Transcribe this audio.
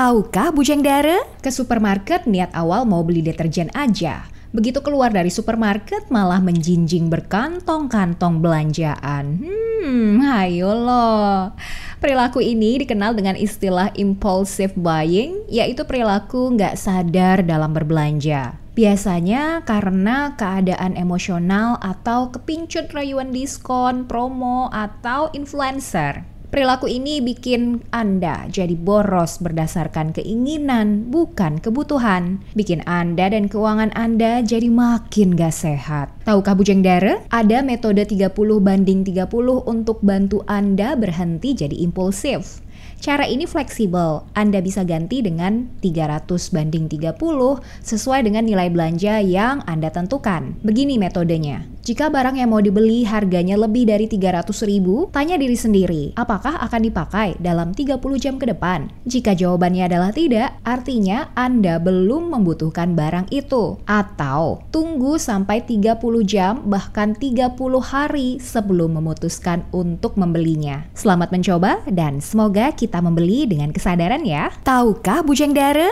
Tahukah Bujang Dara? Ke supermarket niat awal mau beli deterjen aja. Begitu keluar dari supermarket malah menjinjing berkantong-kantong belanjaan. Hmm, ayo loh. Perilaku ini dikenal dengan istilah impulsive buying, yaitu perilaku nggak sadar dalam berbelanja. Biasanya karena keadaan emosional atau kepincut rayuan diskon, promo, atau influencer. Perilaku ini bikin Anda jadi boros berdasarkan keinginan, bukan kebutuhan. Bikin Anda dan keuangan Anda jadi makin gak sehat. Tahukah Bujeng Dara? Ada metode 30 banding 30 untuk bantu Anda berhenti jadi impulsif. Cara ini fleksibel. Anda bisa ganti dengan 300 banding 30 sesuai dengan nilai belanja yang Anda tentukan. Begini metodenya. Jika barang yang mau dibeli harganya lebih dari 300 ribu, tanya diri sendiri, apakah akan dipakai dalam 30 jam ke depan? Jika jawabannya adalah tidak, artinya Anda belum membutuhkan barang itu. Atau tunggu sampai 30 jam bahkan 30 hari sebelum memutuskan untuk membelinya. Selamat mencoba dan semoga kita membeli dengan kesadaran ya. Tahukah Bujang Dara?